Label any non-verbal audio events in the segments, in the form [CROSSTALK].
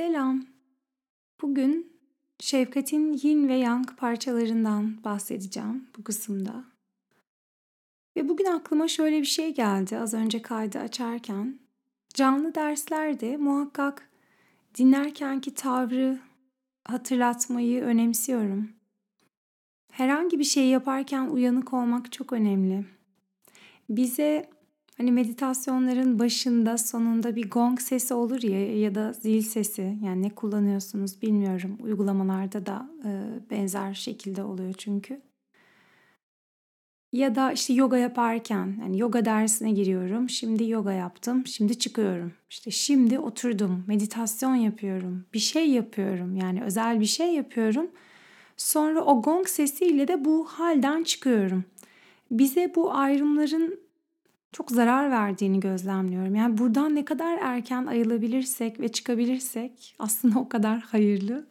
Selam. Bugün şefkatin yin ve yang parçalarından bahsedeceğim bu kısımda. Ve bugün aklıma şöyle bir şey geldi az önce kaydı açarken. Canlı derslerde muhakkak dinlerkenki tavrı hatırlatmayı önemsiyorum. Herhangi bir şey yaparken uyanık olmak çok önemli. Bize Hani meditasyonların başında sonunda bir gong sesi olur ya ya da zil sesi yani ne kullanıyorsunuz bilmiyorum. Uygulamalarda da e, benzer şekilde oluyor çünkü. Ya da işte yoga yaparken yani yoga dersine giriyorum. Şimdi yoga yaptım. Şimdi çıkıyorum. İşte şimdi oturdum. Meditasyon yapıyorum. Bir şey yapıyorum. Yani özel bir şey yapıyorum. Sonra o gong sesiyle de bu halden çıkıyorum. Bize bu ayrımların çok zarar verdiğini gözlemliyorum. Yani buradan ne kadar erken ayılabilirsek ve çıkabilirsek aslında o kadar hayırlı.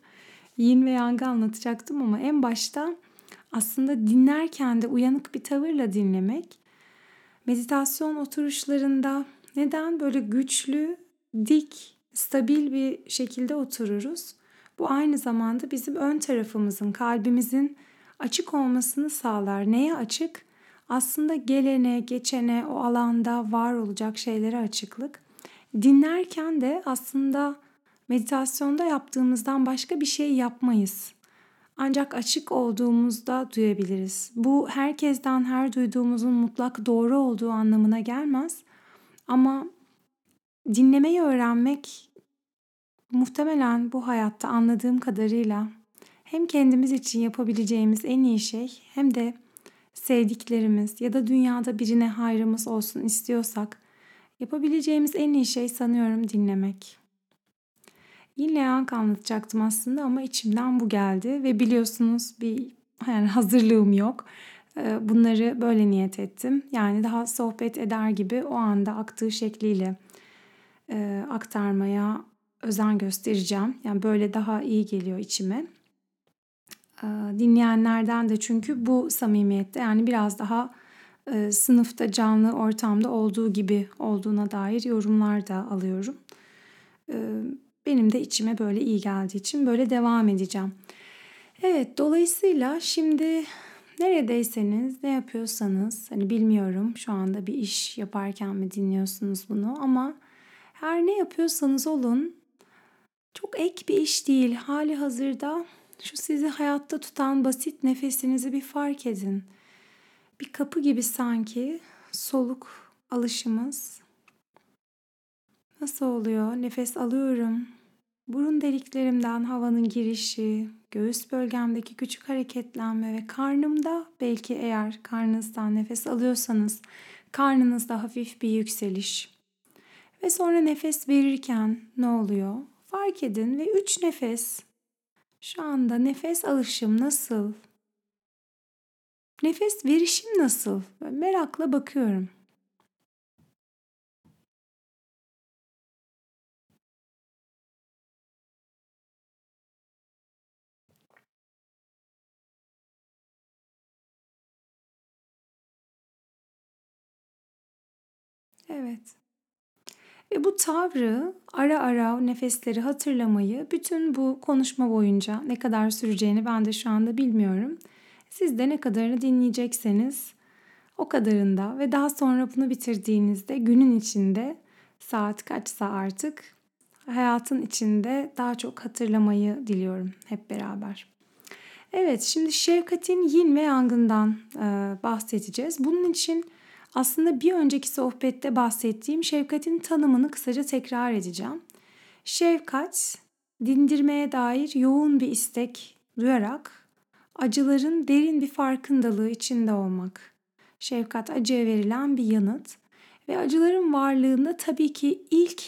Yin ve Yang'ı anlatacaktım ama en başta aslında dinlerken de uyanık bir tavırla dinlemek. Meditasyon oturuşlarında neden böyle güçlü, dik, stabil bir şekilde otururuz? Bu aynı zamanda bizim ön tarafımızın, kalbimizin açık olmasını sağlar. Neye açık? Aslında gelene, geçene, o alanda var olacak şeylere açıklık. Dinlerken de aslında meditasyonda yaptığımızdan başka bir şey yapmayız. Ancak açık olduğumuzda duyabiliriz. Bu herkesten her duyduğumuzun mutlak doğru olduğu anlamına gelmez. Ama dinlemeyi öğrenmek muhtemelen bu hayatta anladığım kadarıyla hem kendimiz için yapabileceğimiz en iyi şey hem de sevdiklerimiz ya da dünyada birine hayrımız olsun istiyorsak yapabileceğimiz en iyi şey sanıyorum dinlemek. Yine Yang anlatacaktım aslında ama içimden bu geldi ve biliyorsunuz bir yani hazırlığım yok. Ee, bunları böyle niyet ettim. Yani daha sohbet eder gibi o anda aktığı şekliyle e, aktarmaya özen göstereceğim. Yani böyle daha iyi geliyor içime. Ee, dinleyenlerden de çünkü bu samimiyette yani biraz daha e, sınıfta canlı ortamda olduğu gibi olduğuna dair yorumlar da alıyorum. Ee, benim de içime böyle iyi geldiği için böyle devam edeceğim. Evet dolayısıyla şimdi neredeyseniz ne yapıyorsanız hani bilmiyorum şu anda bir iş yaparken mi dinliyorsunuz bunu ama her ne yapıyorsanız olun çok ek bir iş değil hali hazırda şu sizi hayatta tutan basit nefesinizi bir fark edin. Bir kapı gibi sanki soluk alışımız. Nasıl oluyor? Nefes alıyorum. Burun deliklerimden havanın girişi, göğüs bölgemdeki küçük hareketlenme ve karnımda belki eğer karnınızdan nefes alıyorsanız karnınızda hafif bir yükseliş. Ve sonra nefes verirken ne oluyor? Fark edin ve üç nefes şu anda nefes alışım nasıl? Nefes verişim nasıl? Merakla bakıyorum. Evet. Ve bu tavrı ara ara nefesleri hatırlamayı bütün bu konuşma boyunca ne kadar süreceğini ben de şu anda bilmiyorum. Siz de ne kadarını dinleyecekseniz o kadarında ve daha sonra bunu bitirdiğinizde günün içinde saat kaçsa artık hayatın içinde daha çok hatırlamayı diliyorum hep beraber. Evet şimdi şefkatin yin ve yangından bahsedeceğiz. Bunun için aslında bir önceki sohbette bahsettiğim şefkatin tanımını kısaca tekrar edeceğim. Şefkat, dindirmeye dair yoğun bir istek duyarak acıların derin bir farkındalığı içinde olmak. Şefkat acıya verilen bir yanıt ve acıların varlığında tabii ki ilk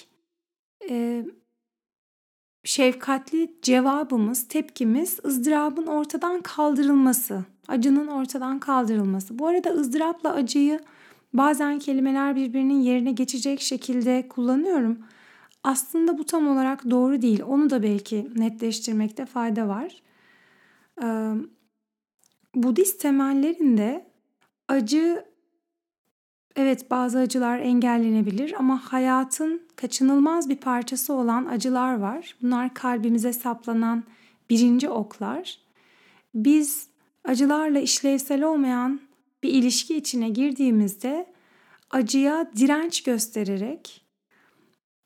e, şefkatli cevabımız, tepkimiz ızdırabın ortadan kaldırılması, acının ortadan kaldırılması. Bu arada ızdırapla acıyı Bazen kelimeler birbirinin yerine geçecek şekilde kullanıyorum. Aslında bu tam olarak doğru değil. Onu da belki netleştirmekte fayda var. Budist temellerinde acı Evet bazı acılar engellenebilir ama hayatın kaçınılmaz bir parçası olan acılar var. Bunlar kalbimize saplanan birinci oklar. Biz acılarla işlevsel olmayan bir ilişki içine girdiğimizde acıya direnç göstererek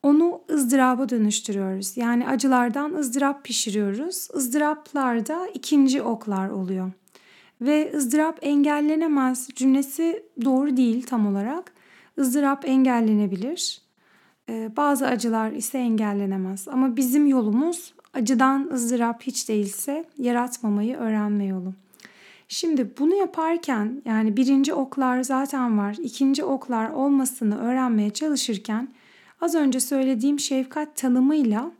onu ızdıraba dönüştürüyoruz. Yani acılardan ızdırap pişiriyoruz. Izdıraplar da ikinci oklar oluyor. Ve ızdırap engellenemez cümlesi doğru değil tam olarak. ızdırap engellenebilir. Ee, bazı acılar ise engellenemez. Ama bizim yolumuz acıdan ızdırap hiç değilse yaratmamayı öğrenme yolu. Şimdi bunu yaparken yani birinci oklar zaten var. ikinci oklar olmasını öğrenmeye çalışırken az önce söylediğim şefkat tanımıyla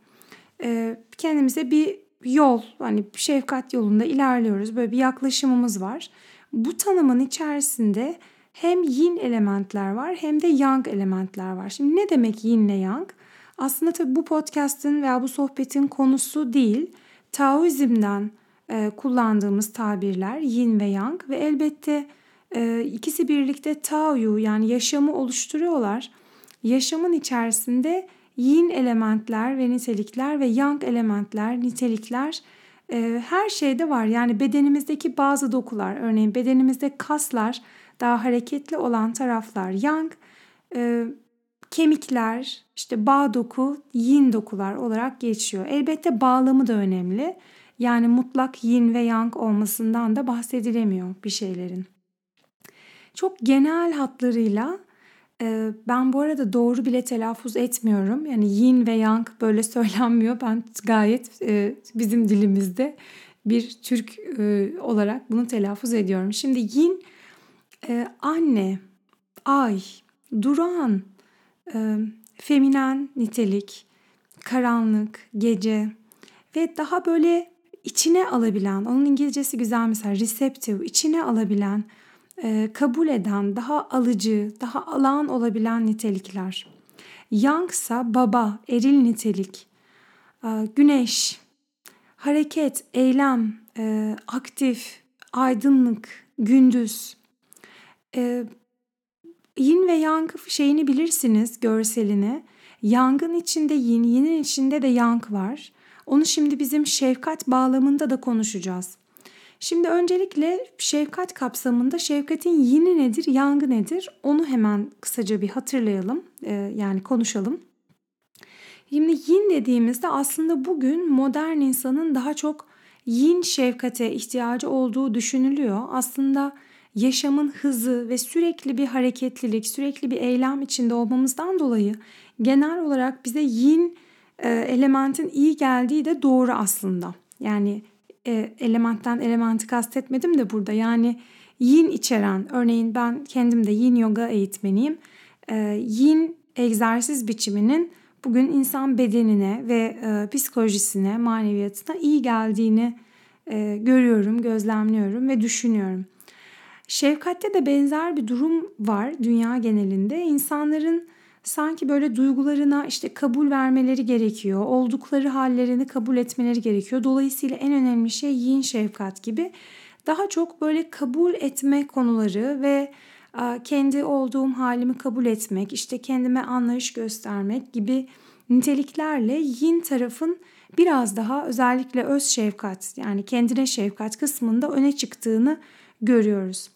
e, kendimize bir yol hani şefkat yolunda ilerliyoruz. Böyle bir yaklaşımımız var. Bu tanımın içerisinde hem yin elementler var hem de yang elementler var. Şimdi ne demek yin ile yang? Aslında tabii bu podcast'ın veya bu sohbetin konusu değil. Taoizm'den e, kullandığımız tabirler yin ve yang ve elbette e, ikisi birlikte Tao'yu yani yaşamı oluşturuyorlar. Yaşamın içerisinde yin elementler ve nitelikler ve yang elementler, nitelikler e, her şeyde var. Yani bedenimizdeki bazı dokular, örneğin bedenimizde kaslar daha hareketli olan taraflar yang, e, kemikler, işte bağ doku, yin dokular olarak geçiyor. Elbette bağlamı da önemli. Yani mutlak yin ve yang olmasından da bahsedilemiyor bir şeylerin. Çok genel hatlarıyla e, ben bu arada doğru bile telaffuz etmiyorum. Yani yin ve yang böyle [LAUGHS] söylenmiyor. Ben gayet e, bizim dilimizde bir Türk e, olarak bunu telaffuz ediyorum. Şimdi yin anne, ay, duran, feminen nitelik, karanlık, gece ve daha böyle içine alabilen, onun İngilizcesi güzel mesela receptive, içine alabilen, e, kabul eden, daha alıcı, daha alan olabilen nitelikler. Yang ise baba, eril nitelik, e, güneş, hareket, eylem, e, aktif, aydınlık, gündüz. Yin ve yang şeyini bilirsiniz, görselini. Yangın içinde yin, yinin içinde de yang var. Onu şimdi bizim şefkat bağlamında da konuşacağız. Şimdi öncelikle şefkat kapsamında şefkatin yini nedir, yangı nedir? Onu hemen kısaca bir hatırlayalım, e, yani konuşalım. Şimdi yin dediğimizde aslında bugün modern insanın daha çok yin şefkate ihtiyacı olduğu düşünülüyor. Aslında yaşamın hızı ve sürekli bir hareketlilik, sürekli bir eylem içinde olmamızdan dolayı genel olarak bize yin e, elementin iyi geldiği de doğru aslında. Yani e, elementten elementi kastetmedim de burada. Yani yin içeren, örneğin ben kendim de yin yoga eğitmeniyim. E, yin egzersiz biçiminin bugün insan bedenine ve e, psikolojisine, maneviyatına iyi geldiğini e, görüyorum, gözlemliyorum ve düşünüyorum. Şefkatte de benzer bir durum var dünya genelinde. İnsanların sanki böyle duygularına işte kabul vermeleri gerekiyor. Oldukları hallerini kabul etmeleri gerekiyor. Dolayısıyla en önemli şey yin şefkat gibi. Daha çok böyle kabul etme konuları ve kendi olduğum halimi kabul etmek, işte kendime anlayış göstermek gibi niteliklerle yin tarafın biraz daha özellikle öz şefkat yani kendine şefkat kısmında öne çıktığını görüyoruz.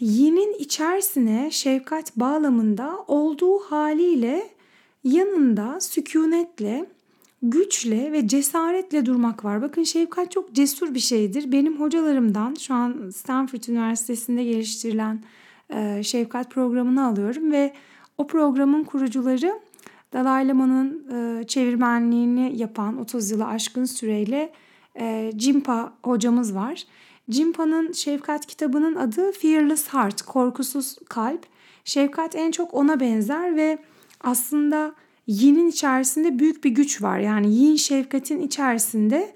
Yinin içerisine şefkat bağlamında olduğu haliyle yanında sükunetle, güçle ve cesaretle durmak var. Bakın şefkat çok cesur bir şeydir. Benim hocalarımdan şu an Stanford Üniversitesi'nde geliştirilen e, şefkat programını alıyorum ve o programın kurucuları Dalai Lama'nın e, çevirmenliğini yapan 30 yılı aşkın süreyle e, Jimpa hocamız var. Jimpa'nın Şefkat kitabının adı Fearless Heart, korkusuz kalp. Şefkat en çok ona benzer ve aslında yinin içerisinde büyük bir güç var. Yani yin şefkatin içerisinde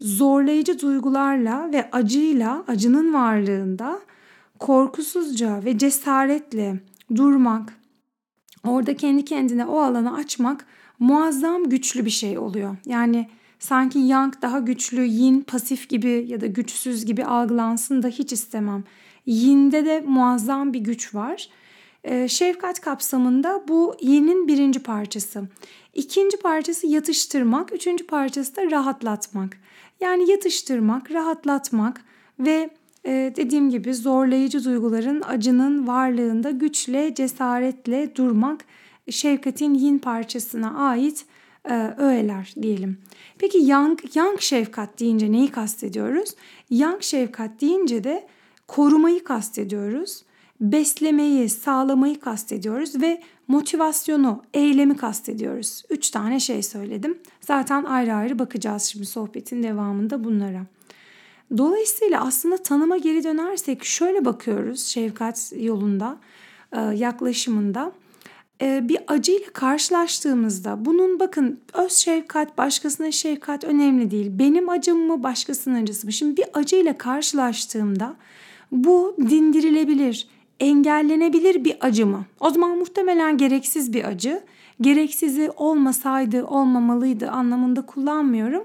zorlayıcı duygularla ve acıyla, acının varlığında korkusuzca ve cesaretle durmak, orada kendi kendine o alanı açmak muazzam güçlü bir şey oluyor. Yani sanki yang daha güçlü, yin pasif gibi ya da güçsüz gibi algılansın da hiç istemem. Yinde de muazzam bir güç var. Ee, şefkat kapsamında bu yinin birinci parçası. İkinci parçası yatıştırmak, üçüncü parçası da rahatlatmak. Yani yatıştırmak, rahatlatmak ve e, dediğim gibi zorlayıcı duyguların, acının varlığında güçle, cesaretle durmak şefkatin yin parçasına ait e, öğeler diyelim. Peki yang, yang şefkat deyince neyi kastediyoruz? Yang şefkat deyince de korumayı kastediyoruz. Beslemeyi, sağlamayı kastediyoruz ve motivasyonu, eylemi kastediyoruz. Üç tane şey söyledim. Zaten ayrı ayrı bakacağız şimdi sohbetin devamında bunlara. Dolayısıyla aslında tanıma geri dönersek şöyle bakıyoruz şefkat yolunda, e, yaklaşımında. E, bir acıyla karşılaştığımızda bunun bakın öz şefkat, başkasına şefkat önemli değil. Benim acım mı, başkasının acısı mı? Şimdi bir acıyla karşılaştığımda bu dindirilebilir, engellenebilir bir acı mı? O zaman muhtemelen gereksiz bir acı. Gereksizi olmasaydı, olmamalıydı anlamında kullanmıyorum.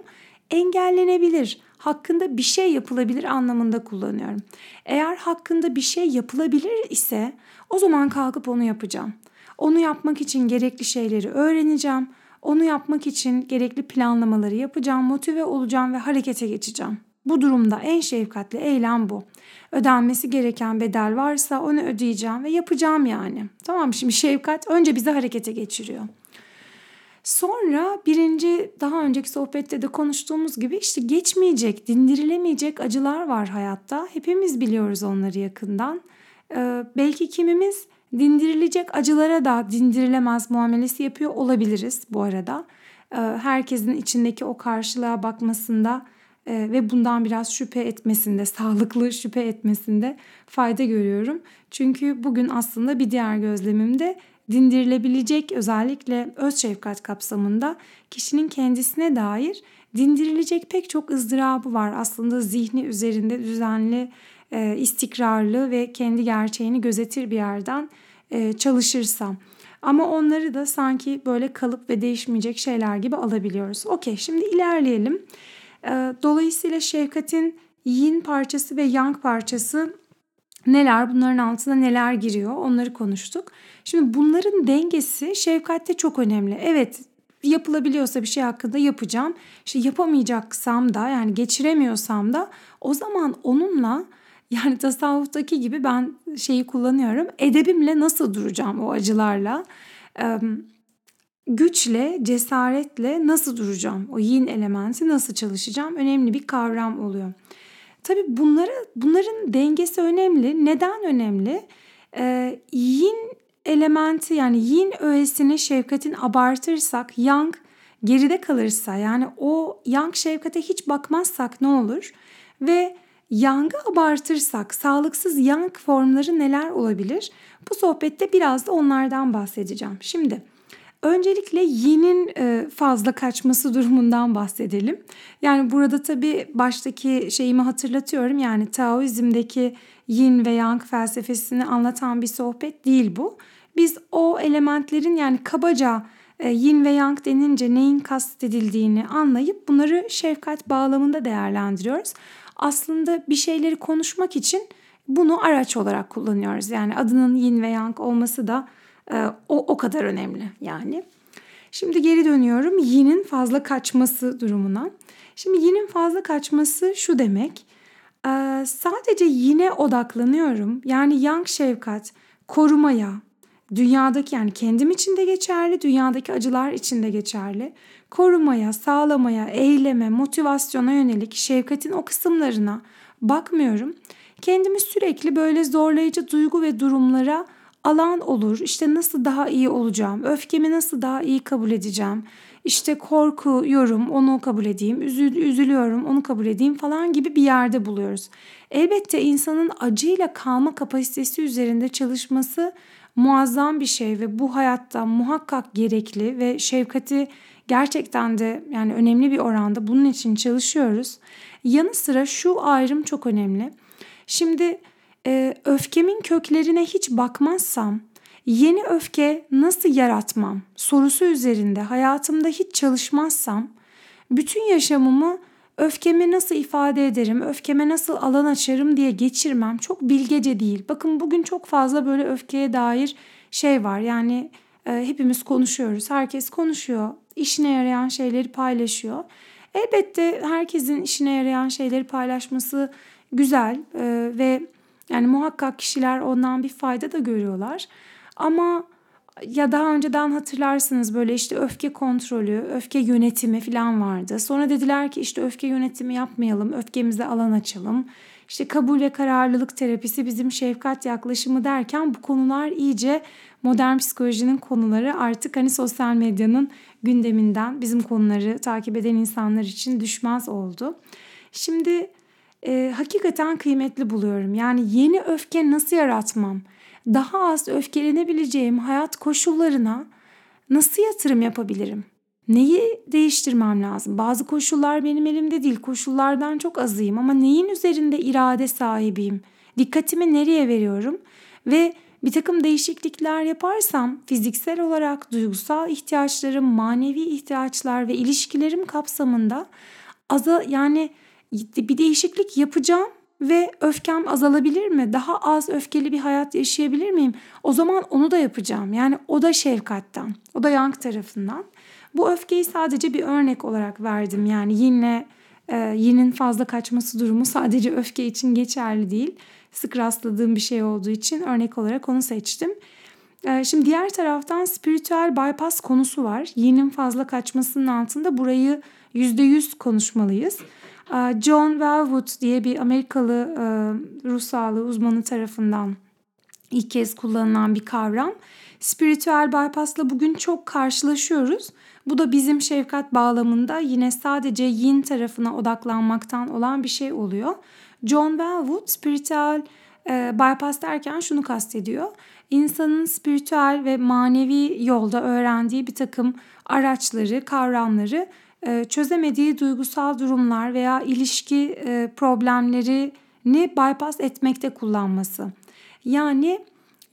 Engellenebilir, hakkında bir şey yapılabilir anlamında kullanıyorum. Eğer hakkında bir şey yapılabilir ise o zaman kalkıp onu yapacağım. Onu yapmak için gerekli şeyleri öğreneceğim. Onu yapmak için gerekli planlamaları yapacağım, motive olacağım ve harekete geçeceğim. Bu durumda en şefkatli eylem bu. Ödenmesi gereken bedel varsa onu ödeyeceğim ve yapacağım yani. Tamam şimdi şefkat önce bizi harekete geçiriyor. Sonra birinci daha önceki sohbette de konuştuğumuz gibi işte geçmeyecek, dindirilemeyecek acılar var hayatta. Hepimiz biliyoruz onları yakından. Ee, belki kimimiz dindirilecek acılara da dindirilemez muamelesi yapıyor olabiliriz bu arada. Ee, herkesin içindeki o karşılığa bakmasında e, ve bundan biraz şüphe etmesinde, sağlıklı şüphe etmesinde fayda görüyorum. Çünkü bugün aslında bir diğer gözlemimde dindirilebilecek özellikle öz şefkat kapsamında kişinin kendisine dair dindirilecek pek çok ızdırabı var. Aslında zihni üzerinde düzenli, e, istikrarlı ve kendi gerçeğini gözetir bir yerden e, çalışırsam. Ama onları da sanki böyle kalıp ve değişmeyecek şeyler gibi alabiliyoruz. Okey şimdi ilerleyelim. E, dolayısıyla şefkatin yin parçası ve yang parçası neler, bunların altına neler giriyor onları konuştuk. Şimdi bunların dengesi şefkatte çok önemli. Evet yapılabiliyorsa bir şey hakkında yapacağım. İşte yapamayacaksam da yani geçiremiyorsam da o zaman onunla [LAUGHS] yani tasavvuftaki gibi ben şeyi kullanıyorum. Edebimle nasıl duracağım o acılarla? güçle, cesaretle nasıl duracağım? O yin elementi nasıl çalışacağım? Önemli bir kavram oluyor. Tabii bunları, bunların dengesi önemli. Neden önemli? Ee, yin elementi yani yin öğesini şefkatin abartırsak yang geride kalırsa yani o yang şefkate hiç bakmazsak ne olur? Ve yangı abartırsak sağlıksız yang formları neler olabilir? Bu sohbette biraz da onlardan bahsedeceğim. Şimdi Öncelikle yinin e, fazla kaçması [LAUGHS] durumundan bahsedelim. Yani burada tabii baştaki şeyimi hatırlatıyorum. Yani Taoizm'deki yin ve yang felsefesini anlatan bir sohbet değil bu. Biz o elementlerin yani kabaca e, yin ve yang denince neyin kastedildiğini anlayıp bunları şefkat bağlamında değerlendiriyoruz. Aslında bir şeyleri konuşmak için bunu araç olarak kullanıyoruz. Yani adının yin ve yang olması da e, o, o kadar önemli yani. Şimdi geri dönüyorum yinin fazla kaçması durumuna. Şimdi yinin fazla kaçması şu demek. E, sadece yine odaklanıyorum. Yani yang şefkat korumaya, dünyadaki yani kendim için de geçerli, dünyadaki acılar için de geçerli. Korumaya, sağlamaya, eyleme, motivasyona yönelik şefkatin o kısımlarına bakmıyorum. Kendimi sürekli böyle zorlayıcı duygu ve durumlara alan olur. İşte nasıl daha iyi olacağım, öfkemi nasıl daha iyi kabul edeceğim, işte korkuyorum onu kabul edeyim, üzül, üzülüyorum onu kabul edeyim falan gibi bir yerde buluyoruz. Elbette insanın acıyla kalma kapasitesi üzerinde çalışması muazzam bir şey ve bu hayatta muhakkak gerekli ve şefkati gerçekten de yani önemli bir oranda bunun için çalışıyoruz. Yanı sıra şu ayrım çok önemli. Şimdi e, öfkemin köklerine hiç bakmazsam yeni öfke nasıl yaratmam sorusu üzerinde hayatımda hiç çalışmazsam bütün yaşamımı öfkemi nasıl ifade ederim, öfkeme nasıl alan açarım diye geçirmem çok bilgece değil. Bakın bugün çok fazla böyle öfkeye dair şey var. Yani e, hepimiz konuşuyoruz, herkes konuşuyor, işine yarayan şeyleri paylaşıyor. Elbette herkesin işine yarayan şeyleri paylaşması güzel e, ve yani muhakkak kişiler ondan bir fayda da görüyorlar. Ama ya daha önceden hatırlarsınız böyle işte öfke kontrolü, öfke yönetimi falan vardı. Sonra dediler ki işte öfke yönetimi yapmayalım, öfkemize alan açalım. İşte kabul ve kararlılık terapisi bizim şefkat yaklaşımı derken bu konular iyice modern psikolojinin konuları artık hani sosyal medyanın gündeminden bizim konuları takip eden insanlar için düşmez oldu. Şimdi e, hakikaten kıymetli buluyorum. Yani yeni öfke nasıl yaratmam? Daha az öfkelenebileceğim hayat koşullarına nasıl yatırım yapabilirim? Neyi değiştirmem lazım? Bazı koşullar benim elimde değil. Koşullardan çok azıyım ama neyin üzerinde irade sahibiyim? Dikkatimi nereye veriyorum? Ve bir takım değişiklikler yaparsam fiziksel olarak duygusal ihtiyaçlarım, manevi ihtiyaçlar ve ilişkilerim kapsamında aza yani bir değişiklik yapacağım ve öfkem azalabilir mi? Daha az öfkeli bir hayat yaşayabilir miyim? O zaman onu da yapacağım. Yani o da şefkatten, o da Yang tarafından. Bu öfkeyi sadece bir örnek olarak verdim. Yani yine e, yinin fazla kaçması durumu sadece öfke için geçerli değil. Sık rastladığım bir şey olduğu için örnek olarak onu seçtim. E, şimdi diğer taraftan spiritüel bypass konusu var. Yinin fazla kaçmasının altında burayı %100 konuşmalıyız. E, John Wellwood diye bir Amerikalı e, ruh sağlığı uzmanı tarafından ilk kez kullanılan bir kavram. Spiritüel bypass'la bugün çok karşılaşıyoruz. Bu da bizim şefkat bağlamında yine sadece yin tarafına odaklanmaktan olan bir şey oluyor. John Bellwood spiritüel e, bypass derken şunu kastediyor. İnsanın spiritüel ve manevi yolda öğrendiği bir takım araçları, kavramları çözemediği duygusal durumlar veya ilişki e, problemlerini bypass etmekte kullanması. Yani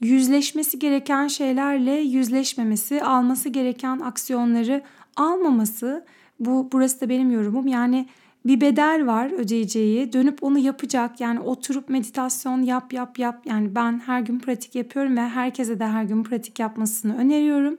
yüzleşmesi gereken şeylerle yüzleşmemesi, alması gereken aksiyonları almaması. Bu burası da benim yorumum. Yani bir bedel var ödeyeceği. Dönüp onu yapacak. Yani oturup meditasyon yap yap yap. Yani ben her gün pratik yapıyorum ve herkese de her gün pratik yapmasını öneriyorum.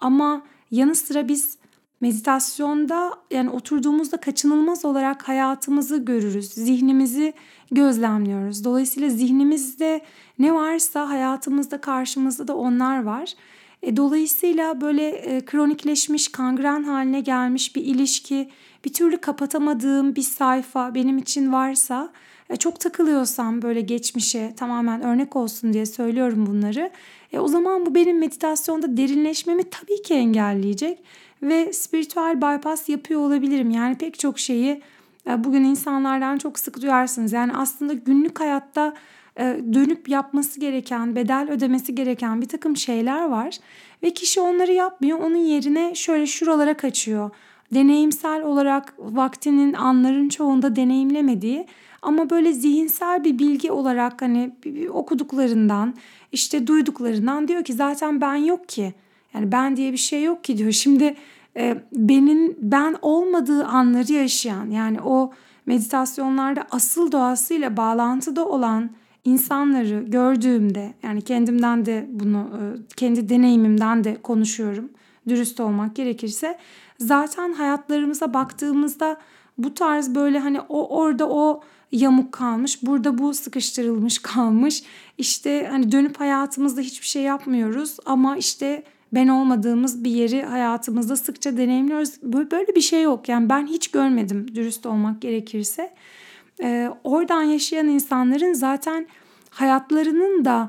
Ama yanı sıra biz meditasyonda yani oturduğumuzda kaçınılmaz olarak hayatımızı görürüz. Zihnimizi gözlemliyoruz. Dolayısıyla zihnimizde ne varsa hayatımızda karşımızda da onlar var. E, dolayısıyla böyle e, kronikleşmiş, kangren haline gelmiş bir ilişki, bir türlü kapatamadığım bir sayfa benim için varsa, e, çok takılıyorsam böyle geçmişe tamamen örnek olsun diye söylüyorum bunları. E, o zaman bu benim meditasyonda derinleşmemi tabii ki engelleyecek ve spiritüel bypass yapıyor olabilirim. Yani pek çok şeyi e, bugün insanlardan çok sık duyarsınız. Yani aslında günlük hayatta e, dönüp yapması gereken, bedel ödemesi gereken bir takım şeyler var. Ve kişi onları yapmıyor. Onun yerine şöyle şuralara kaçıyor. Deneyimsel olarak vaktinin anların çoğunda deneyimlemediği ama böyle zihinsel bir bilgi olarak hani okuduklarından işte duyduklarından diyor ki zaten ben yok ki. Yani ben diye bir şey yok ki diyor. Şimdi e, benim ben olmadığı anları yaşayan yani o meditasyonlarda asıl doğasıyla bağlantıda olan insanları gördüğümde yani kendimden de bunu e, kendi deneyimimden de konuşuyorum dürüst olmak gerekirse zaten hayatlarımıza baktığımızda bu tarz böyle hani o orada o yamuk kalmış, burada bu sıkıştırılmış [LAUGHS] kalmış. İşte hani dönüp hayatımızda hiçbir şey yapmıyoruz ama işte ben olmadığımız bir yeri hayatımızda sıkça deneyimliyoruz. Böyle bir şey yok. Yani ben hiç görmedim dürüst olmak gerekirse. Ee, oradan yaşayan insanların zaten hayatlarının da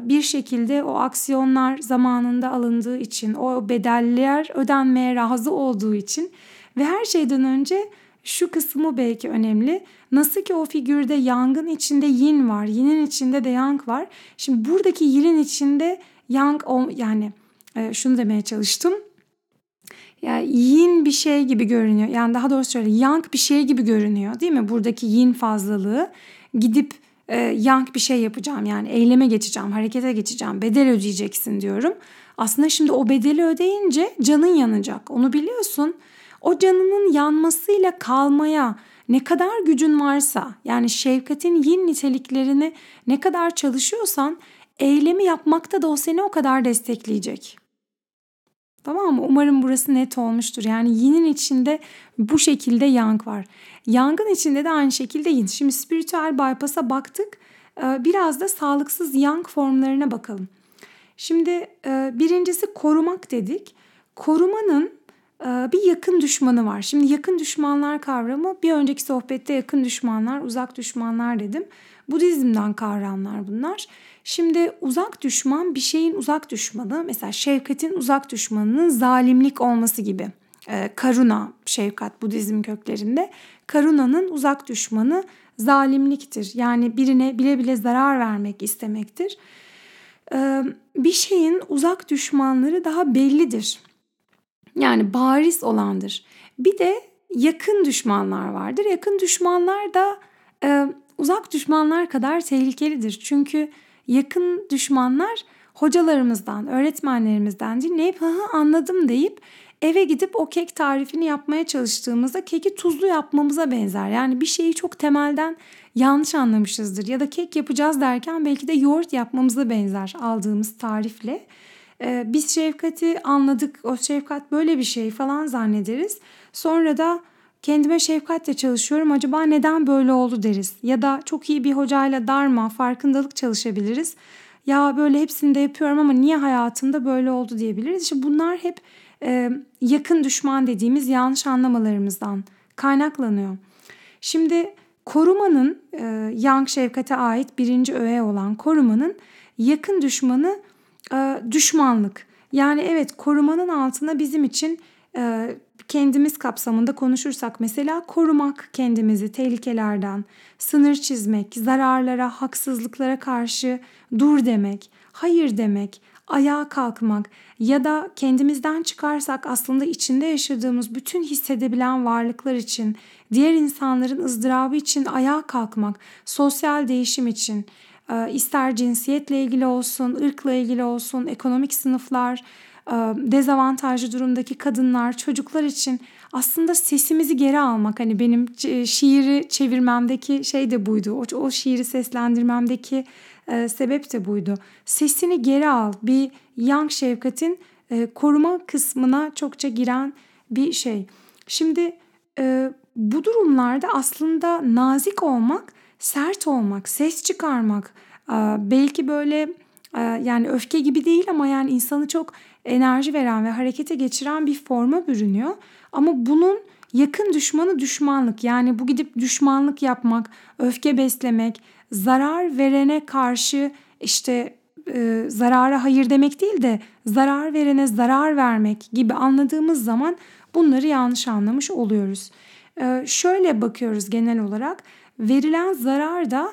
bir şekilde o aksiyonlar zamanında alındığı için, o bedeller ödenmeye razı olduğu için ve her şeyden önce şu kısmı belki önemli. Nasıl ki o figürde yangın içinde yin var, yinin içinde de yang var. Şimdi buradaki yinin içinde yang yani e, şunu demeye çalıştım. Yani yin bir şey gibi görünüyor. Yani daha doğrusu şöyle yang bir şey gibi görünüyor değil mi? Buradaki yin fazlalığı gidip e, yang bir şey yapacağım. Yani eyleme geçeceğim, harekete geçeceğim, bedel ödeyeceksin diyorum. Aslında şimdi o bedeli ödeyince canın yanacak. Onu biliyorsun. o canının yanmasıyla kalmaya ne kadar gücün varsa yani şefkatin yin niteliklerini ne kadar çalışıyorsan eylemi yapmakta da o seni o kadar destekleyecek. Tamam mı? Umarım burası net olmuştur. Yani yinin içinde bu şekilde yang var. Yangın içinde de aynı şekilde yin. Şimdi spiritüel bypass'a baktık. Ee, biraz da sağlıksız yang formlarına bakalım. Şimdi e, birincisi korumak dedik. Korumanın e, bir yakın düşmanı var. Şimdi yakın düşmanlar kavramı bir önceki sohbette yakın düşmanlar, uzak düşmanlar dedim. Budizm'den kavramlar bunlar. Şimdi uzak düşman bir şeyin uzak düşmanı mesela şefkatin uzak düşmanının zalimlik olması gibi. Ee, karuna şefkat Budizm köklerinde. Karuna'nın uzak düşmanı zalimliktir. Yani birine bile bile zarar vermek istemektir. Ee, bir şeyin uzak düşmanları daha bellidir. Yani bariz olandır. Bir de yakın düşmanlar vardır. Yakın düşmanlar da e, uzak düşmanlar kadar tehlikelidir. Çünkü yakın düşmanlar hocalarımızdan, öğretmenlerimizden dinleyip hı anladım deyip eve gidip o kek tarifini yapmaya çalıştığımızda keki tuzlu yapmamıza benzer. Yani bir şeyi çok temelden yanlış anlamışızdır ya da kek yapacağız derken belki de yoğurt yapmamıza benzer aldığımız tarifle. Ee, biz şefkati anladık, o şefkat böyle bir şey falan zannederiz. Sonra da kendime şefkatle çalışıyorum acaba neden böyle oldu deriz. Ya da çok iyi bir hocayla darma, farkındalık çalışabiliriz. Ya böyle hepsini de yapıyorum ama niye hayatımda böyle oldu diyebiliriz. İşte bunlar hep e, yakın düşman dediğimiz yanlış anlamalarımızdan kaynaklanıyor. Şimdi korumanın, e, Yang şefkate ait birinci öğe olan korumanın yakın düşmanı e, düşmanlık. Yani evet korumanın altında bizim için e, kendimiz kapsamında konuşursak mesela korumak kendimizi tehlikelerden, sınır çizmek, zararlara, haksızlıklara karşı dur demek, hayır demek, ayağa kalkmak ya da kendimizden çıkarsak aslında içinde yaşadığımız bütün hissedebilen varlıklar için, diğer insanların ızdırabı için ayağa kalkmak, sosyal değişim için, ister cinsiyetle ilgili olsun, ırkla ilgili olsun, ekonomik sınıflar, dezavantajlı durumdaki kadınlar, çocuklar için aslında sesimizi geri almak. Hani benim şiiri çevirmemdeki şey de buydu. O, o şiiri seslendirmemdeki e, sebep de buydu. Sesini geri al. Bir Young Şefkat'in e, koruma kısmına çokça giren bir şey. Şimdi e, bu durumlarda aslında nazik olmak, sert olmak, ses çıkarmak, e, belki böyle e, yani öfke gibi değil ama yani insanı çok enerji veren ve harekete geçiren bir forma bürünüyor. Ama bunun yakın düşmanı düşmanlık. Yani bu gidip düşmanlık yapmak, öfke beslemek, zarar verene karşı işte e, zarara hayır demek değil de zarar verene zarar vermek gibi anladığımız zaman bunları yanlış anlamış oluyoruz. E, şöyle bakıyoruz genel olarak verilen zarar da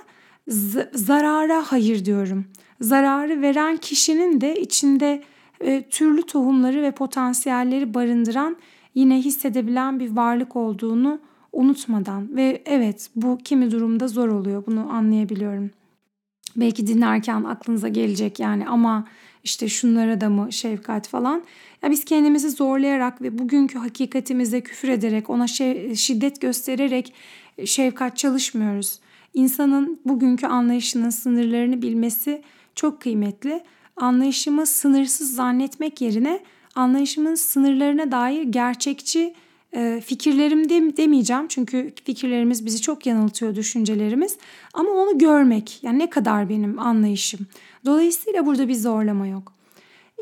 zarara hayır diyorum. Zararı veren kişinin de içinde e, türlü tohumları ve potansiyelleri barındıran yine hissedebilen bir varlık olduğunu unutmadan ve evet bu kimi durumda zor oluyor bunu anlayabiliyorum. Belki dinlerken aklınıza gelecek yani ama işte şunlara da mı şefkat falan. Ya biz kendimizi zorlayarak ve bugünkü hakikatimize küfür ederek ona şey, şiddet göstererek şefkat çalışmıyoruz. İnsanın bugünkü anlayışının sınırlarını bilmesi çok kıymetli. Anlayışımı sınırsız zannetmek yerine anlayışımın sınırlarına dair gerçekçi e, fikirlerim de, demeyeceğim. Çünkü fikirlerimiz bizi çok yanıltıyor düşüncelerimiz. Ama onu görmek yani ne kadar benim anlayışım. Dolayısıyla burada bir zorlama yok.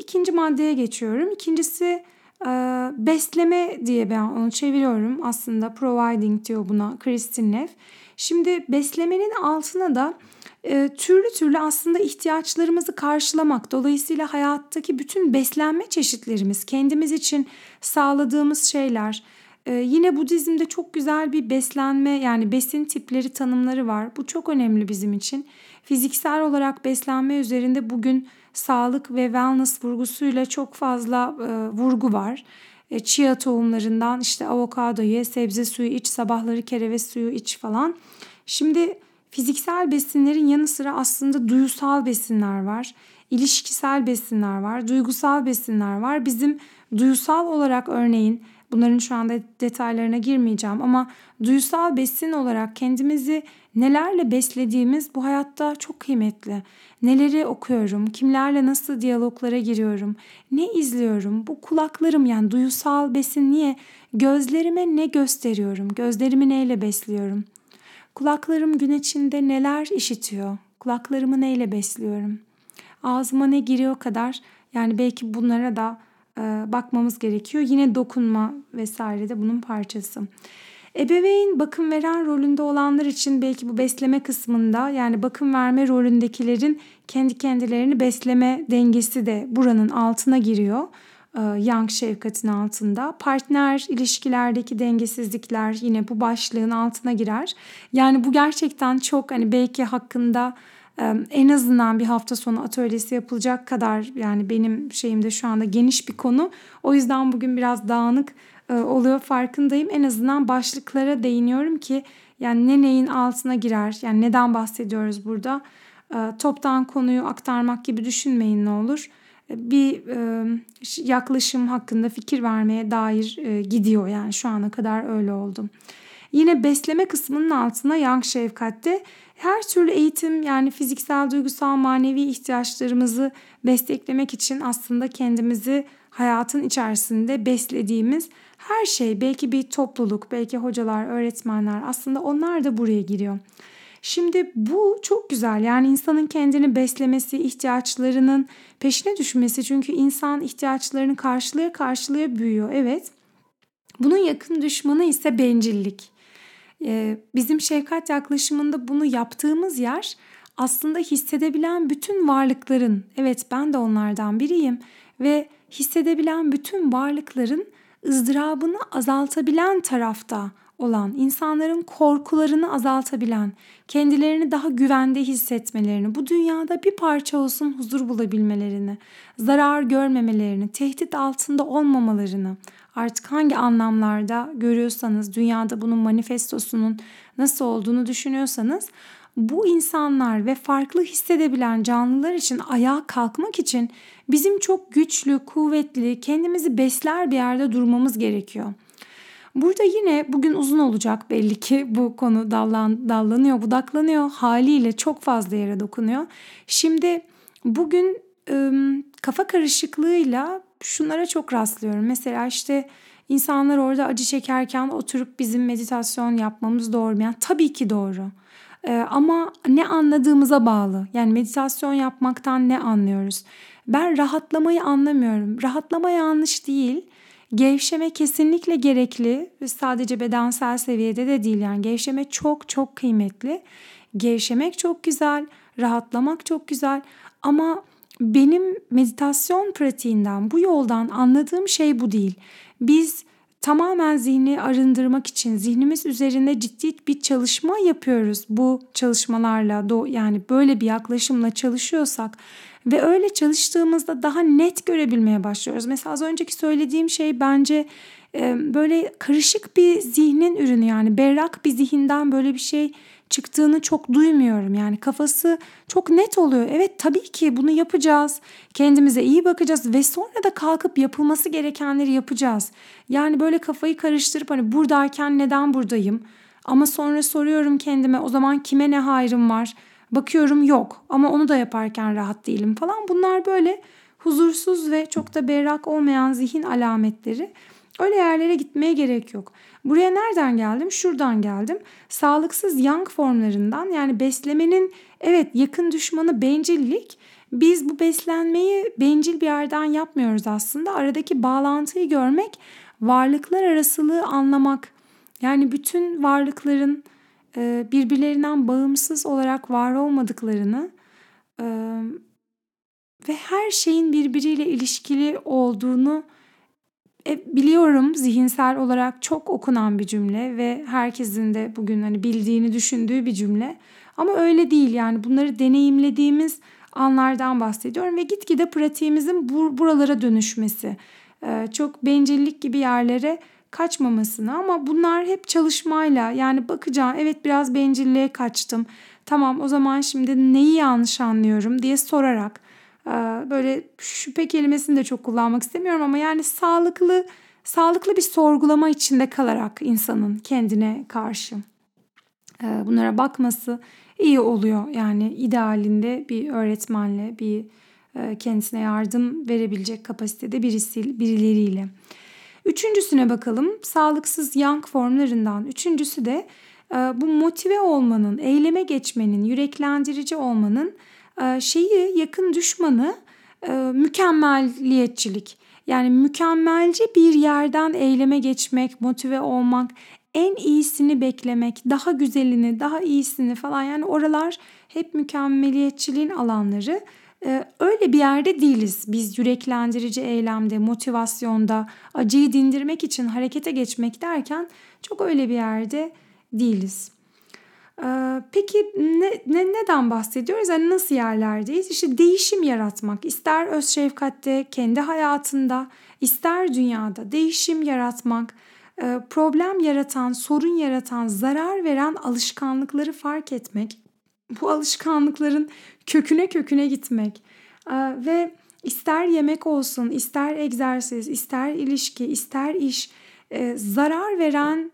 İkinci maddeye geçiyorum. İkincisi e, besleme diye ben onu çeviriyorum. Aslında providing diyor buna Kristin Neff. Şimdi beslemenin altına da e, türlü türlü aslında ihtiyaçlarımızı karşılamak. Dolayısıyla hayattaki bütün beslenme çeşitlerimiz, kendimiz için sağladığımız şeyler. E, yine Budizm'de çok güzel bir beslenme yani besin tipleri tanımları var. Bu çok önemli bizim için. Fiziksel olarak beslenme üzerinde bugün sağlık ve wellness vurgusuyla çok fazla e, vurgu var. E, chia tohumlarından işte avokado ye, sebze suyu iç, sabahları kereviz suyu iç falan. Şimdi Fiziksel besinlerin yanı sıra aslında duyusal besinler var. ilişkisel besinler var, duygusal besinler var. Bizim duyusal olarak örneğin Bunların şu anda detaylarına girmeyeceğim ama duysal besin olarak kendimizi nelerle beslediğimiz bu hayatta çok kıymetli. Neleri okuyorum, kimlerle nasıl diyaloglara giriyorum, ne izliyorum, bu kulaklarım yani duysal besin niye? Gözlerime ne gösteriyorum, gözlerimi neyle besliyorum? Kulaklarım gün içinde neler işitiyor, kulaklarımı neyle besliyorum? Ağzıma ne giriyor kadar yani belki bunlara da e, bakmamız gerekiyor. Yine dokunma vesaire de bunun parçası. Ebeveyn bakım veren rolünde olanlar için belki bu besleme kısmında yani bakım verme rolündekilerin kendi kendilerini besleme dengesi de buranın altına giriyor. Yang şefkatin altında. Partner ilişkilerdeki dengesizlikler yine bu başlığın altına girer. Yani bu gerçekten çok hani belki hakkında en azından bir hafta sonu atölyesi yapılacak kadar yani benim şeyimde şu anda geniş bir konu. O yüzden bugün biraz dağınık oluyor farkındayım. En azından başlıklara değiniyorum ki yani ne neyin altına girer yani neden bahsediyoruz burada. Toptan konuyu aktarmak gibi düşünmeyin ne olur. Bir yaklaşım hakkında fikir vermeye dair gidiyor yani şu ana kadar öyle oldum. Yine besleme kısmının altına yang şefkatte her türlü eğitim yani fiziksel, duygusal, manevi ihtiyaçlarımızı desteklemek için aslında kendimizi hayatın içerisinde beslediğimiz her şey belki bir topluluk, belki hocalar, öğretmenler aslında onlar da buraya giriyor. Şimdi bu çok güzel. Yani insanın kendini beslemesi, ihtiyaçlarının peşine düşmesi. Çünkü insan ihtiyaçlarını karşılaya karşılaya büyüyor. Evet. Bunun yakın düşmanı ise bencillik. Ee, bizim şefkat yaklaşımında bunu yaptığımız yer aslında hissedebilen bütün varlıkların, evet ben de onlardan biriyim ve hissedebilen bütün varlıkların ızdırabını azaltabilen tarafta olan, insanların korkularını azaltabilen, kendilerini daha güvende hissetmelerini, bu dünyada bir parça olsun huzur bulabilmelerini, zarar görmemelerini, tehdit altında olmamalarını, artık hangi anlamlarda görüyorsanız, dünyada bunun manifestosunun nasıl olduğunu düşünüyorsanız, bu insanlar ve farklı hissedebilen canlılar için ayağa kalkmak için bizim çok güçlü, kuvvetli, kendimizi besler bir yerde durmamız gerekiyor. Burada yine bugün uzun olacak belli ki bu konu dallan, dallanıyor, budaklanıyor. Haliyle çok fazla yere dokunuyor. Şimdi bugün ım, kafa karışıklığıyla şunlara çok rastlıyorum. Mesela işte insanlar orada acı çekerken oturup bizim meditasyon yapmamız doğru mu? Yani tabii ki doğru. Ee, ama ne anladığımıza bağlı. Yani meditasyon yapmaktan ne anlıyoruz? Ben rahatlamayı anlamıyorum. Rahatlama yanlış değil. Gevşeme kesinlikle gerekli ve sadece bedensel seviyede de değil yani gevşeme çok çok kıymetli. Gevşemek çok güzel, rahatlamak çok güzel ama benim meditasyon pratiğinden, bu yoldan anladığım şey bu değil. Biz tamamen zihni arındırmak için zihnimiz üzerinde ciddi bir çalışma yapıyoruz. Bu çalışmalarla yani böyle bir yaklaşımla çalışıyorsak ve öyle çalıştığımızda daha net görebilmeye başlıyoruz. Mesela az önceki söylediğim şey bence böyle karışık bir zihnin ürünü yani berrak bir zihinden böyle bir şey çıktığını çok duymuyorum. Yani kafası çok net oluyor. Evet tabii ki bunu yapacağız. Kendimize iyi bakacağız ve sonra da kalkıp yapılması gerekenleri yapacağız. Yani böyle kafayı karıştırıp hani buradayken neden buradayım? Ama sonra soruyorum kendime o zaman kime ne hayrım var? Bakıyorum yok ama onu da yaparken rahat değilim falan. Bunlar böyle huzursuz ve çok da berrak olmayan zihin alametleri. Öyle yerlere gitmeye gerek yok. Buraya nereden geldim? Şuradan geldim. Sağlıksız yang formlarından yani beslemenin evet yakın düşmanı bencillik. Biz bu beslenmeyi bencil bir yerden yapmıyoruz aslında. Aradaki bağlantıyı görmek, varlıklar arasılığı anlamak. Yani bütün varlıkların birbirlerinden bağımsız olarak var olmadıklarını e, ve her şeyin birbiriyle ilişkili olduğunu e, biliyorum zihinsel olarak çok okunan bir cümle ve herkesin de bugün hani bildiğini düşündüğü bir cümle. Ama öyle değil yani bunları deneyimlediğimiz anlardan bahsediyorum ve gitgide pratiğimizin bur- buralara dönüşmesi. Çok bencillik gibi yerlere kaçmamasını ama bunlar hep çalışmayla yani bakacağım evet biraz bencilliğe kaçtım. Tamam o zaman şimdi neyi yanlış anlıyorum diye sorarak böyle şüphe kelimesini de çok kullanmak istemiyorum ama yani sağlıklı sağlıklı bir sorgulama içinde kalarak insanın kendine karşı bunlara bakması iyi oluyor. Yani idealinde bir öğretmenle, bir kendisine yardım verebilecek kapasitede birisi, birileriyle. Üçüncüsüne bakalım. Sağlıksız yang formlarından. Üçüncüsü de e, bu motive olmanın, eyleme geçmenin, yüreklendirici olmanın şeyi yakın düşmanı mükemmelliyetçilik. Yani mükemmelce bir yerden eyleme geçmek, motive olmak, en iyisini beklemek, daha güzelini, daha iyisini falan yani oralar hep mükemmeliyetçiliğin alanları. Ee, öyle bir yerde değiliz. Biz yüreklendirici eylemde, motivasyonda, acıyı dindirmek için harekete geçmek derken çok öyle bir yerde değiliz. Ee, peki ne, ne, neden bahsediyoruz? Yani nasıl yerlerdeyiz? İşte değişim yaratmak. İster öz şefkatte, kendi hayatında, ister dünyada değişim yaratmak, e, problem yaratan, sorun yaratan, zarar veren alışkanlıkları fark etmek, bu alışkanlıkların köküne köküne gitmek ve ister yemek olsun, ister egzersiz, ister ilişki, ister iş, e, zarar veren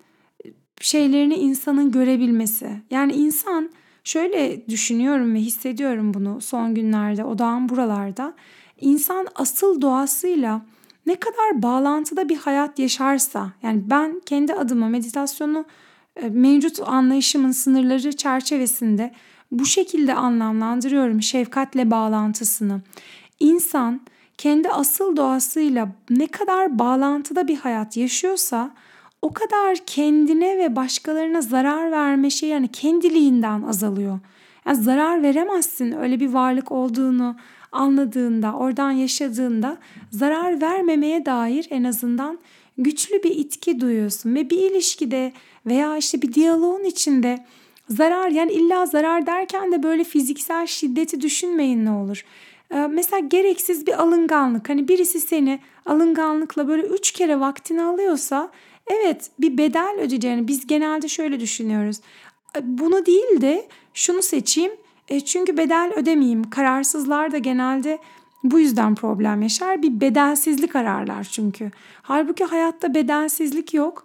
şeylerini insanın görebilmesi. Yani insan şöyle düşünüyorum ve hissediyorum bunu son günlerde, odağım buralarda. İnsan asıl doğasıyla ne kadar bağlantıda bir hayat yaşarsa yani ben kendi adıma meditasyonu e, mevcut anlayışımın sınırları çerçevesinde bu şekilde anlamlandırıyorum şefkatle bağlantısını. İnsan kendi asıl doğasıyla ne kadar bağlantıda bir hayat yaşıyorsa o kadar kendine ve başkalarına zarar verme şey yani kendiliğinden azalıyor. Yani zarar veremezsin öyle bir varlık olduğunu anladığında, oradan yaşadığında zarar vermemeye dair en azından güçlü bir itki duyuyorsun ve bir ilişkide veya işte bir diyaloğun içinde zarar yani illa zarar derken de böyle fiziksel şiddeti düşünmeyin ne olur. Ee, mesela gereksiz bir alınganlık hani birisi seni alınganlıkla böyle üç kere vaktini alıyorsa evet bir bedel ödeyeceğini biz genelde şöyle düşünüyoruz. Bunu değil de şunu seçeyim e, çünkü bedel ödemeyeyim. Kararsızlar da genelde bu yüzden problem yaşar. Bir bedelsizlik ararlar çünkü. Halbuki hayatta bedelsizlik yok.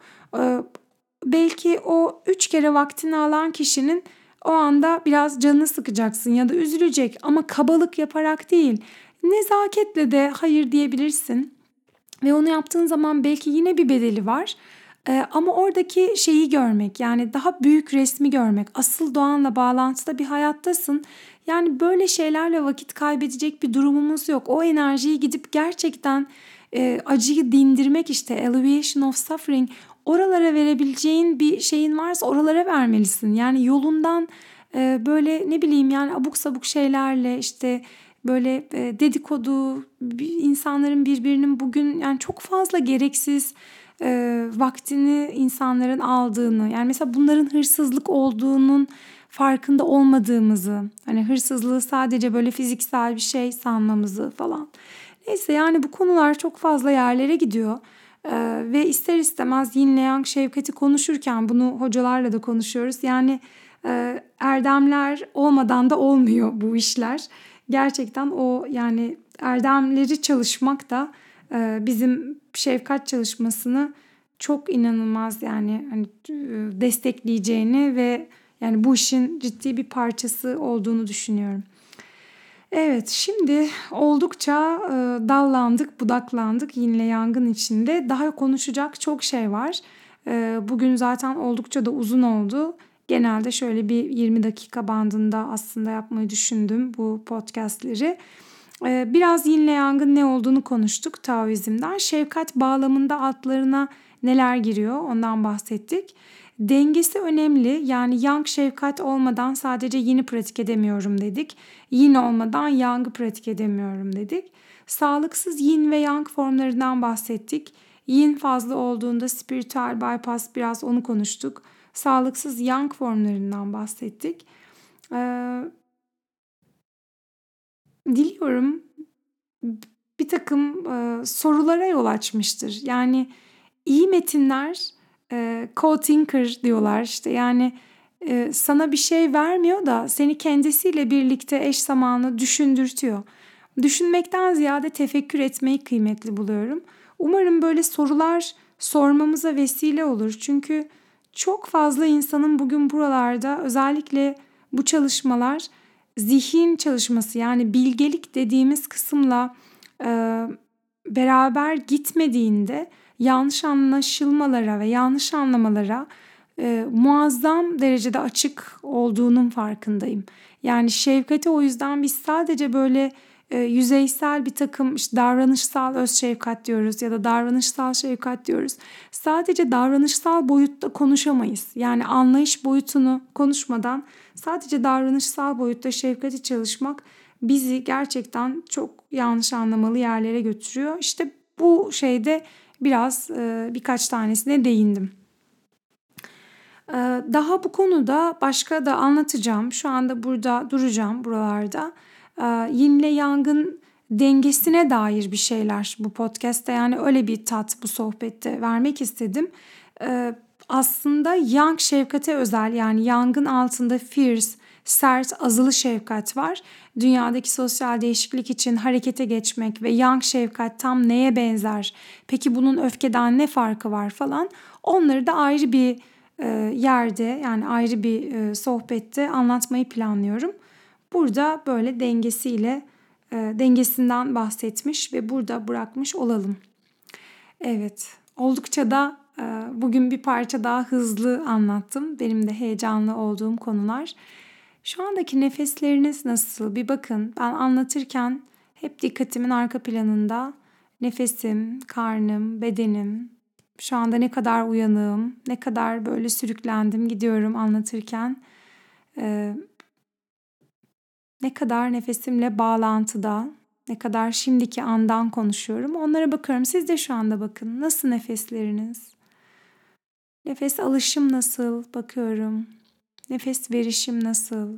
Belki o üç kere vaktini alan kişinin o anda biraz canını sıkacaksın ya da üzülecek ama kabalık yaparak değil. Nezaketle de hayır diyebilirsin. Ve onu yaptığın zaman belki yine bir bedeli var. Ee, ama oradaki şeyi görmek yani daha büyük resmi görmek, asıl doğanla bağlantıda bir hayattasın. Yani böyle şeylerle vakit kaybedecek bir durumumuz yok. O enerjiyi gidip gerçekten e, acıyı dindirmek işte alleviation of suffering oralara verebileceğin bir şeyin varsa oralara vermelisin. Yani yolundan e, böyle ne bileyim yani abuk sabuk şeylerle işte böyle e, dedikodu insanların birbirinin bugün yani çok fazla gereksiz e, vaktini insanların aldığını yani mesela bunların hırsızlık olduğunun farkında olmadığımızı hani hırsızlığı sadece böyle fiziksel bir şey sanmamızı falan. Neyse yani bu konular çok fazla yerlere gidiyor. Ee, ve ister istemez yin yang şefkati konuşurken bunu hocalarla da konuşuyoruz. Yani e, erdemler olmadan da olmuyor bu işler. Gerçekten o yani erdemleri çalışmak da e, bizim şefkat çalışmasını çok inanılmaz yani hani e, destekleyeceğini ve yani bu işin ciddi bir parçası olduğunu düşünüyorum. Evet şimdi oldukça e, dallandık, budaklandık yinle yangın içinde. Daha konuşacak çok şey var. E, bugün zaten oldukça da uzun oldu. Genelde şöyle bir 20 dakika bandında aslında yapmayı düşündüm bu podcastleri. Ee, biraz yinle yangın ne olduğunu konuştuk Taoizm'den. Şefkat bağlamında altlarına neler giriyor ondan bahsettik. Dengesi önemli. Yani yang şefkat olmadan sadece yini pratik edemiyorum dedik. Yin olmadan yangı pratik edemiyorum dedik. Sağlıksız yin ve yang formlarından bahsettik. Yin fazla olduğunda spiritüel bypass biraz onu konuştuk. Sağlıksız yang formlarından bahsettik. Ee, diliyorum bir takım e, sorulara yol açmıştır. Yani iyi metinler e, co-thinker diyorlar işte yani e, sana bir şey vermiyor da seni kendisiyle birlikte eş zamanlı düşündürtüyor. Düşünmekten ziyade tefekkür etmeyi kıymetli buluyorum. Umarım böyle sorular sormamıza vesile olur. Çünkü çok fazla insanın bugün buralarda özellikle bu çalışmalar zihin çalışması yani bilgelik dediğimiz kısımla e, beraber gitmediğinde yanlış anlaşılmalara ve yanlış anlamalara e, muazzam derecede açık olduğunun farkındayım. Yani şefkati o yüzden biz sadece böyle e, yüzeysel bir takım işte davranışsal öz şefkat diyoruz ya da davranışsal şefkat diyoruz. Sadece davranışsal boyutta konuşamayız. Yani anlayış boyutunu konuşmadan sadece davranışsal boyutta şefkati çalışmak bizi gerçekten çok yanlış anlamalı yerlere götürüyor. İşte bu şeyde biraz e, birkaç tanesine değindim. E, daha bu konuda başka da anlatacağım. Şu anda burada duracağım buralarda. E, yin ile yangın dengesine dair bir şeyler bu podcast'te yani öyle bir tat bu sohbette vermek istedim. E, aslında yang şefkate özel yani yangın altında fierce, sert, azılı şefkat var. Dünyadaki sosyal değişiklik için harekete geçmek ve yang şefkat tam neye benzer? Peki bunun öfkeden ne farkı var falan? Onları da ayrı bir e, yerde yani ayrı bir e, sohbette anlatmayı planlıyorum. Burada böyle dengesiyle e, dengesinden bahsetmiş ve burada bırakmış olalım. Evet, oldukça da bugün bir parça daha hızlı anlattım. Benim de heyecanlı olduğum konular. Şu andaki nefesleriniz nasıl? Bir bakın. Ben anlatırken hep dikkatimin arka planında nefesim, karnım, bedenim, şu anda ne kadar uyanığım, ne kadar böyle sürüklendim gidiyorum anlatırken. Ee, ne kadar nefesimle bağlantıda, ne kadar şimdiki andan konuşuyorum. Onlara bakıyorum. Siz de şu anda bakın. Nasıl nefesleriniz? Nefes alışım nasıl? Bakıyorum. Nefes verişim nasıl?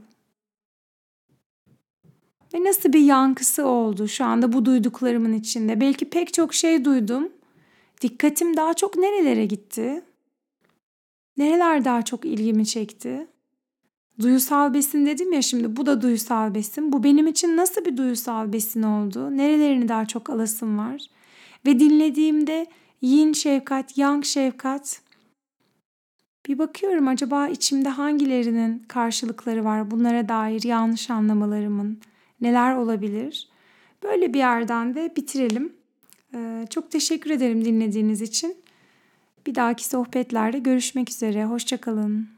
Ve nasıl bir yankısı oldu şu anda bu duyduklarımın içinde? Belki pek çok şey duydum. Dikkatim daha çok nerelere gitti? Nereler daha çok ilgimi çekti? Duyusal besin dedim ya şimdi bu da duyusal besin. Bu benim için nasıl bir duyusal besin oldu? Nerelerini daha çok alasım var? Ve dinlediğimde yin şefkat, yang şefkat bir bakıyorum acaba içimde hangilerinin karşılıkları var bunlara dair yanlış anlamalarımın neler olabilir? Böyle bir yerden de bitirelim. Ee, çok teşekkür ederim dinlediğiniz için. Bir dahaki sohbetlerde görüşmek üzere. Hoşçakalın.